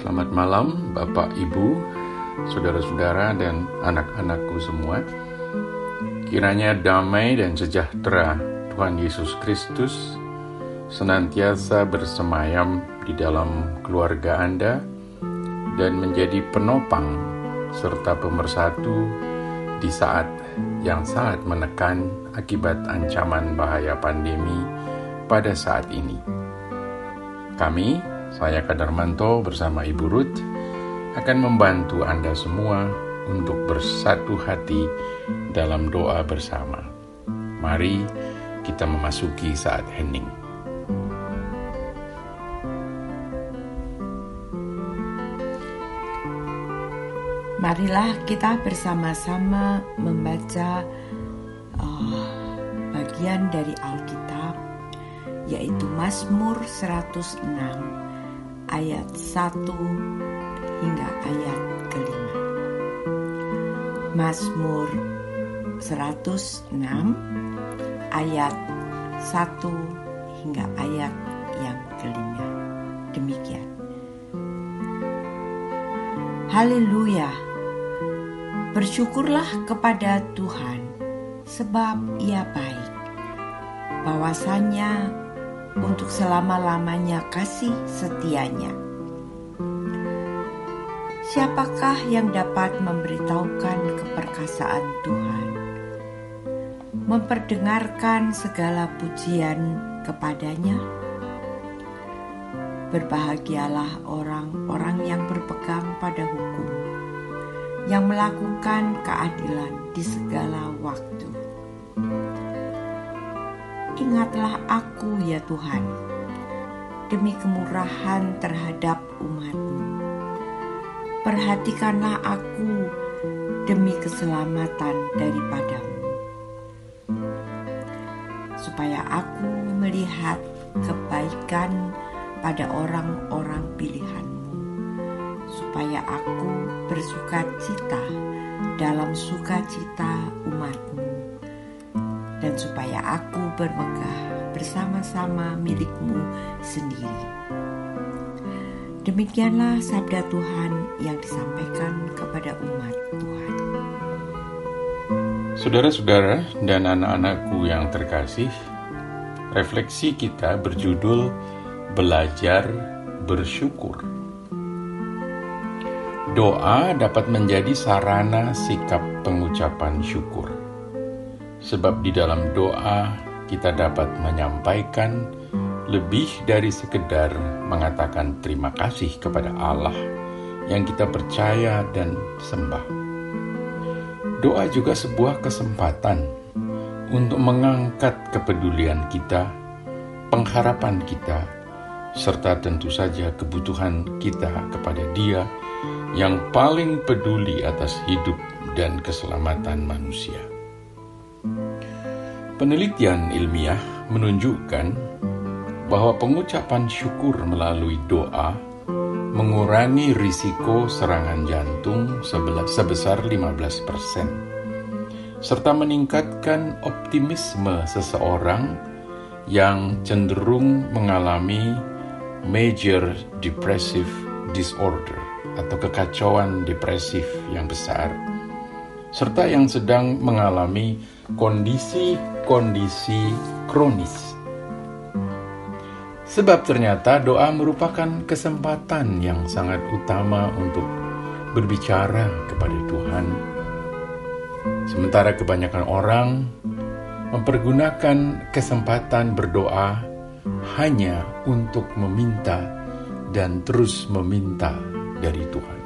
Selamat malam, Bapak, Ibu, saudara-saudara, dan anak-anakku semua. Kiranya damai dan sejahtera Tuhan Yesus Kristus senantiasa bersemayam di dalam keluarga Anda dan menjadi penopang serta pemersatu di saat yang sangat menekan akibat ancaman bahaya pandemi pada saat ini. Kami, saya Kadarmanto bersama Ibu Ruth, akan membantu Anda semua untuk bersatu hati dalam doa bersama. Mari kita memasuki saat hening. Marilah kita bersama-sama membaca uh, bagian dari Alkitab yaitu Mazmur 106 ayat 1 hingga ayat kelima. Mazmur 106 ayat 1 hingga ayat yang kelima. Demikian. Haleluya. Bersyukurlah kepada Tuhan, sebab Ia baik. Bahwasanya untuk selama-lamanya kasih setianya. Siapakah yang dapat memberitahukan keperkasaan Tuhan? Memperdengarkan segala pujian kepadanya? Berbahagialah orang-orang yang berpegang pada hukum yang melakukan keadilan di segala waktu. Ingatlah aku ya Tuhan, demi kemurahan terhadap umatmu. Perhatikanlah aku demi keselamatan daripadamu. Supaya aku melihat kebaikan pada orang-orang pilihanmu supaya aku bersuka cita dalam sukacita umatmu dan supaya aku bermegah bersama-sama milikmu sendiri. Demikianlah sabda Tuhan yang disampaikan kepada umat Tuhan. Saudara-saudara dan anak-anakku yang terkasih, refleksi kita berjudul Belajar Bersyukur. Doa dapat menjadi sarana sikap pengucapan syukur, sebab di dalam doa kita dapat menyampaikan lebih dari sekedar mengatakan terima kasih kepada Allah yang kita percaya dan sembah. Doa juga sebuah kesempatan untuk mengangkat kepedulian kita, pengharapan kita, serta tentu saja kebutuhan kita kepada Dia yang paling peduli atas hidup dan keselamatan manusia. Penelitian ilmiah menunjukkan bahwa pengucapan syukur melalui doa mengurangi risiko serangan jantung sebesar 15% serta meningkatkan optimisme seseorang yang cenderung mengalami major depressive disorder atau kekacauan depresif yang besar, serta yang sedang mengalami kondisi-kondisi kronis. Sebab ternyata doa merupakan kesempatan yang sangat utama untuk berbicara kepada Tuhan. Sementara kebanyakan orang mempergunakan kesempatan berdoa hanya untuk meminta dan terus meminta dari Tuhan.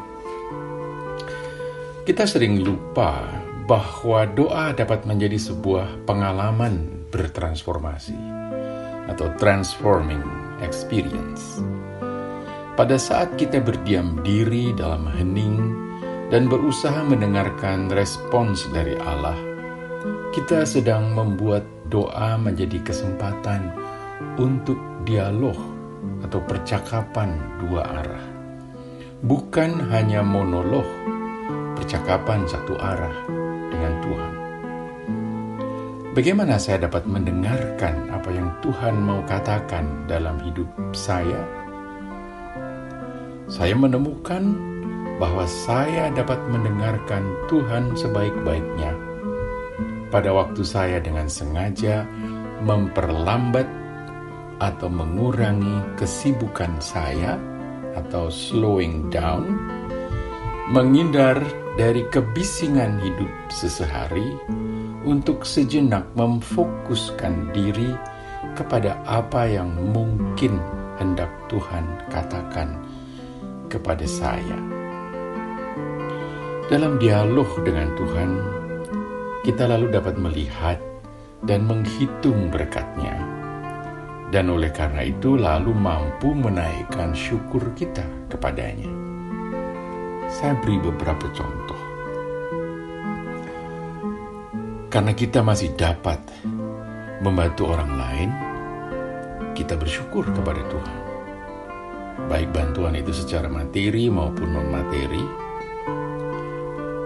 Kita sering lupa bahwa doa dapat menjadi sebuah pengalaman bertransformasi atau transforming experience. Pada saat kita berdiam diri dalam hening dan berusaha mendengarkan respons dari Allah, kita sedang membuat doa menjadi kesempatan untuk dialog atau percakapan dua arah bukan hanya monolog, percakapan satu arah Tuhan. Bagaimana saya dapat mendengarkan apa yang Tuhan mau katakan dalam hidup saya? saya menemukan bahwa saya dapat mendengarkan Tuhan sebaik-baiknya pada waktu saya dengan sengaja memperlambat atau mengurangi kesibukan saya atau slowing down, menghindar dari kebisingan hidup sesehari untuk sejenak memfokuskan diri kepada apa yang mungkin hendak Tuhan katakan kepada saya. Dalam dialog dengan Tuhan, kita lalu dapat melihat dan menghitung berkatnya. Dan oleh karena itu lalu mampu menaikkan syukur kita kepadanya. Saya beri beberapa contoh. Karena kita masih dapat membantu orang lain, kita bersyukur kepada Tuhan. Baik bantuan itu secara materi maupun non-materi.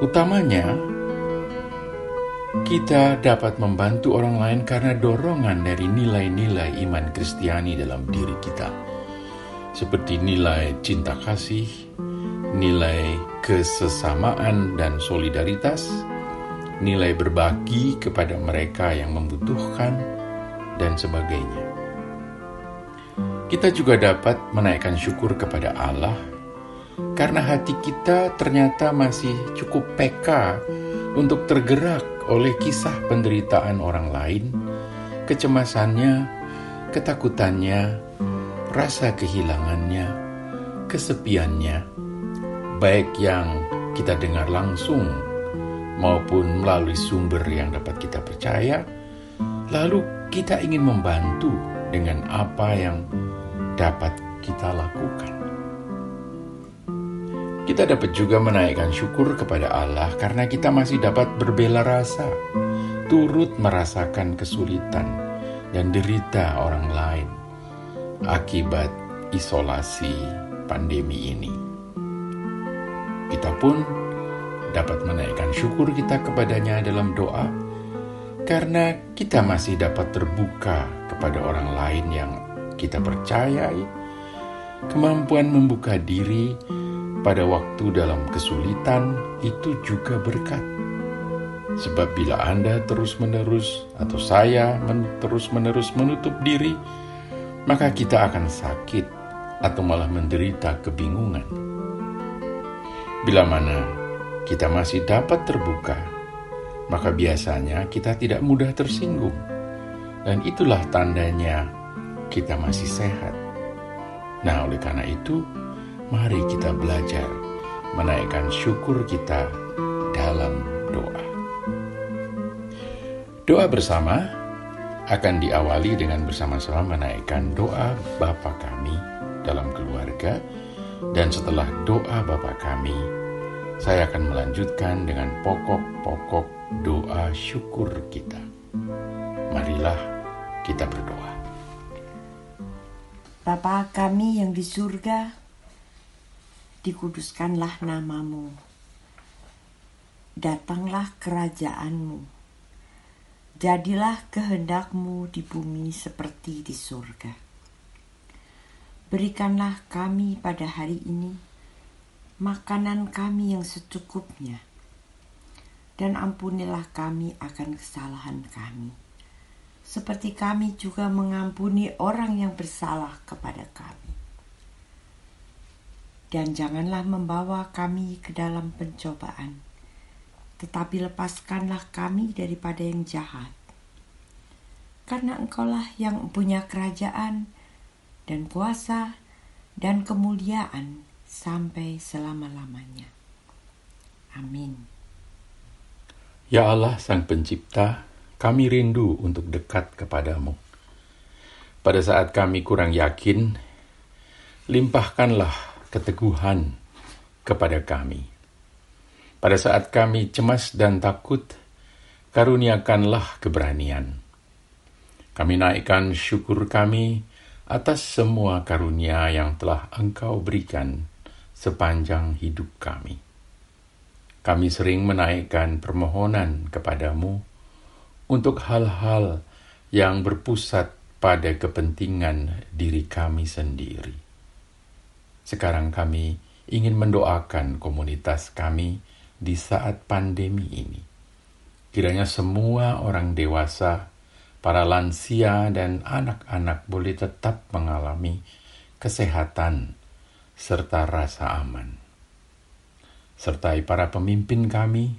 Utamanya, kita dapat membantu orang lain karena dorongan dari nilai-nilai iman Kristiani dalam diri kita. Seperti nilai cinta kasih, nilai kesesamaan dan solidaritas, nilai berbagi kepada mereka yang membutuhkan, dan sebagainya. Kita juga dapat menaikkan syukur kepada Allah karena hati kita ternyata masih cukup peka untuk tergerak oleh kisah penderitaan orang lain, kecemasannya, ketakutannya, rasa kehilangannya, kesepiannya, baik yang kita dengar langsung maupun melalui sumber yang dapat kita percaya, lalu kita ingin membantu dengan apa yang dapat kita lakukan. Kita dapat juga menaikkan syukur kepada Allah karena kita masih dapat berbela rasa, turut merasakan kesulitan dan derita orang lain akibat isolasi pandemi ini. Kita pun dapat menaikkan syukur kita kepadanya dalam doa, karena kita masih dapat terbuka kepada orang lain yang kita percayai, kemampuan membuka diri pada waktu dalam kesulitan itu juga berkat. Sebab bila Anda terus-menerus atau saya men terus-menerus menutup diri, maka kita akan sakit atau malah menderita kebingungan. Bila mana kita masih dapat terbuka, maka biasanya kita tidak mudah tersinggung. Dan itulah tandanya kita masih sehat. Nah, oleh karena itu, mari kita belajar menaikkan syukur kita dalam doa. Doa bersama akan diawali dengan bersama-sama menaikkan doa Bapa kami dalam keluarga dan setelah doa Bapa kami saya akan melanjutkan dengan pokok-pokok doa syukur kita. Marilah kita berdoa. Bapa kami yang di surga, dikuduskanlah namamu. Datanglah kerajaanmu. Jadilah kehendakmu di bumi seperti di surga. Berikanlah kami pada hari ini makanan kami yang secukupnya, dan ampunilah kami akan kesalahan kami, seperti kami juga mengampuni orang yang bersalah kepada kami. Dan janganlah membawa kami ke dalam pencobaan, tetapi lepaskanlah kami daripada yang jahat. Karena engkaulah yang punya kerajaan dan kuasa dan kemuliaan sampai selama-lamanya. Amin. Ya Allah Sang Pencipta, kami rindu untuk dekat kepadamu. Pada saat kami kurang yakin, limpahkanlah keteguhan kepada kami. Pada saat kami cemas dan takut, karuniakanlah keberanian. Kami naikkan syukur kami atas semua karunia yang telah Engkau berikan sepanjang hidup kami. Kami sering menaikkan permohonan kepadamu untuk hal-hal yang berpusat pada kepentingan diri kami sendiri. Sekarang kami ingin mendoakan komunitas kami di saat pandemi ini. Kiranya semua orang dewasa, para lansia, dan anak-anak boleh tetap mengalami kesehatan serta rasa aman. Sertai para pemimpin kami,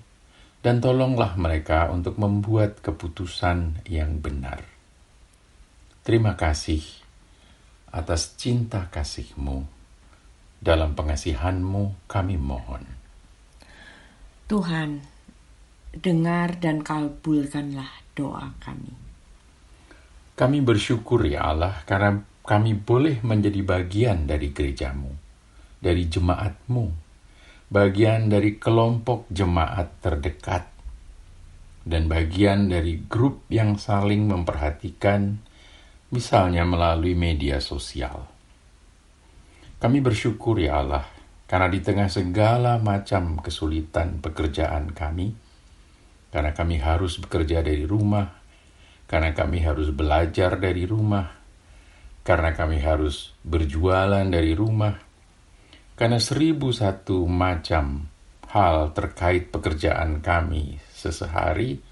dan tolonglah mereka untuk membuat keputusan yang benar. Terima kasih atas cinta kasihmu. Dalam pengasihanmu kami mohon. Tuhan, dengar dan kabulkanlah doa kami. Kami bersyukur ya Allah karena kami boleh menjadi bagian dari gerejamu, dari jemaatmu, bagian dari kelompok jemaat terdekat, dan bagian dari grup yang saling memperhatikan misalnya melalui media sosial. Kami bersyukur ya Allah, karena di tengah segala macam kesulitan pekerjaan kami, karena kami harus bekerja dari rumah, karena kami harus belajar dari rumah, karena kami harus berjualan dari rumah, karena seribu satu macam hal terkait pekerjaan kami sesehari,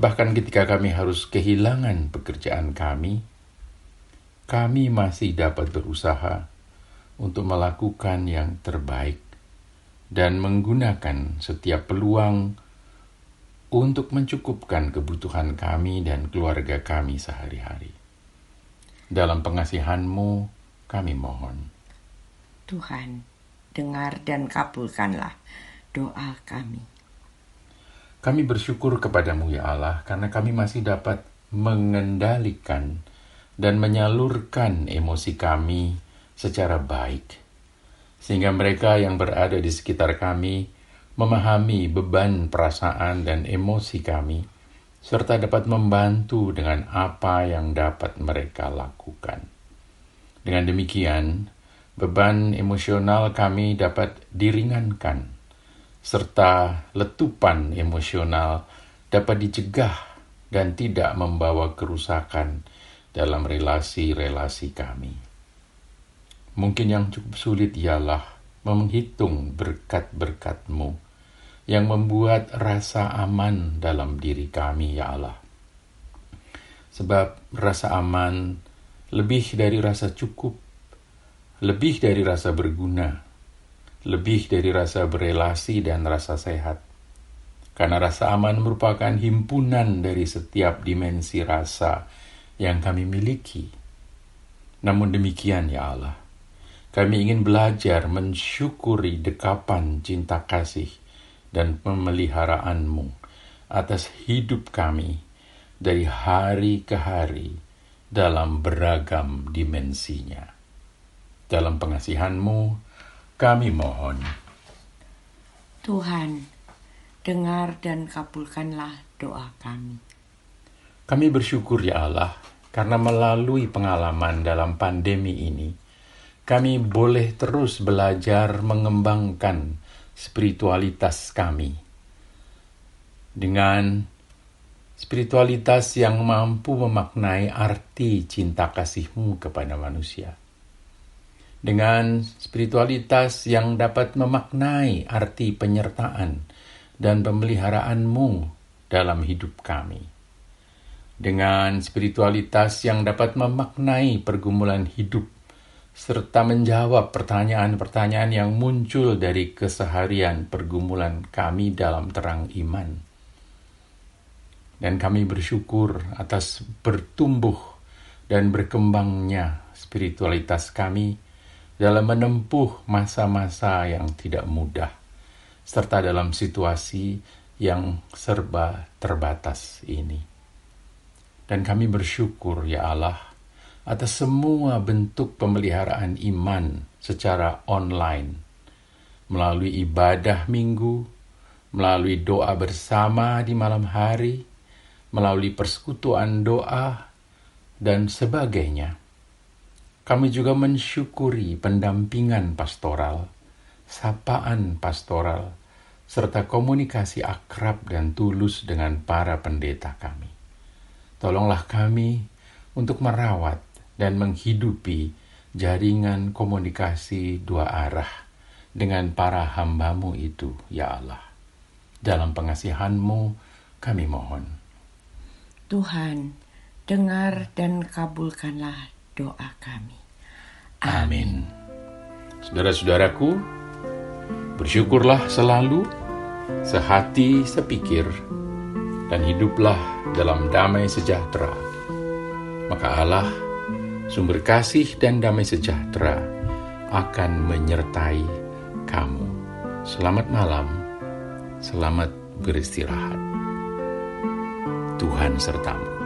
Bahkan ketika kami harus kehilangan pekerjaan kami, kami masih dapat berusaha untuk melakukan yang terbaik dan menggunakan setiap peluang untuk mencukupkan kebutuhan kami dan keluarga kami sehari-hari. Dalam pengasihanmu, kami mohon. Tuhan, dengar dan kabulkanlah doa kami. Kami bersyukur kepadamu ya Allah karena kami masih dapat mengendalikan dan menyalurkan emosi kami secara baik. Sehingga mereka yang berada di sekitar kami memahami beban perasaan dan emosi kami, serta dapat membantu dengan apa yang dapat mereka lakukan. Dengan demikian, beban emosional kami dapat diringankan serta letupan emosional dapat dicegah dan tidak membawa kerusakan dalam relasi-relasi kami. Mungkin yang cukup sulit ialah menghitung berkat-berkat-Mu yang membuat rasa aman dalam diri kami, ya Allah. Sebab rasa aman lebih dari rasa cukup, lebih dari rasa berguna, lebih dari rasa berelasi dan rasa sehat. Karena rasa aman merupakan himpunan dari setiap dimensi rasa yang kami miliki. Namun demikian ya Allah, kami ingin belajar mensyukuri dekapan cinta kasih dan pemeliharaanmu atas hidup kami dari hari ke hari dalam beragam dimensinya. Dalam pengasihanmu, kami mohon. Tuhan, dengar dan kabulkanlah doa kami. Kami bersyukur ya Allah, karena melalui pengalaman dalam pandemi ini, kami boleh terus belajar mengembangkan spiritualitas kami. Dengan spiritualitas yang mampu memaknai arti cinta kasihmu kepada manusia dengan spiritualitas yang dapat memaknai arti penyertaan dan pemeliharaanmu dalam hidup kami. Dengan spiritualitas yang dapat memaknai pergumulan hidup serta menjawab pertanyaan-pertanyaan yang muncul dari keseharian pergumulan kami dalam terang iman. Dan kami bersyukur atas bertumbuh dan berkembangnya spiritualitas kami dalam menempuh masa-masa yang tidak mudah, serta dalam situasi yang serba terbatas ini. Dan kami bersyukur, ya Allah, atas semua bentuk pemeliharaan iman secara online, melalui ibadah minggu, melalui doa bersama di malam hari, melalui persekutuan doa, dan sebagainya kami juga mensyukuri pendampingan pastoral, sapaan pastoral, serta komunikasi akrab dan tulus dengan para pendeta kami. Tolonglah kami untuk merawat dan menghidupi jaringan komunikasi dua arah dengan para hambamu itu, ya Allah. Dalam pengasihanmu kami mohon. Tuhan, dengar dan kabulkanlah doa kami. Amin. Saudara-saudaraku, bersyukurlah selalu, sehati sepikir, dan hiduplah dalam damai sejahtera. Maka Allah, sumber kasih dan damai sejahtera, akan menyertai kamu. Selamat malam, selamat beristirahat. Tuhan sertamu.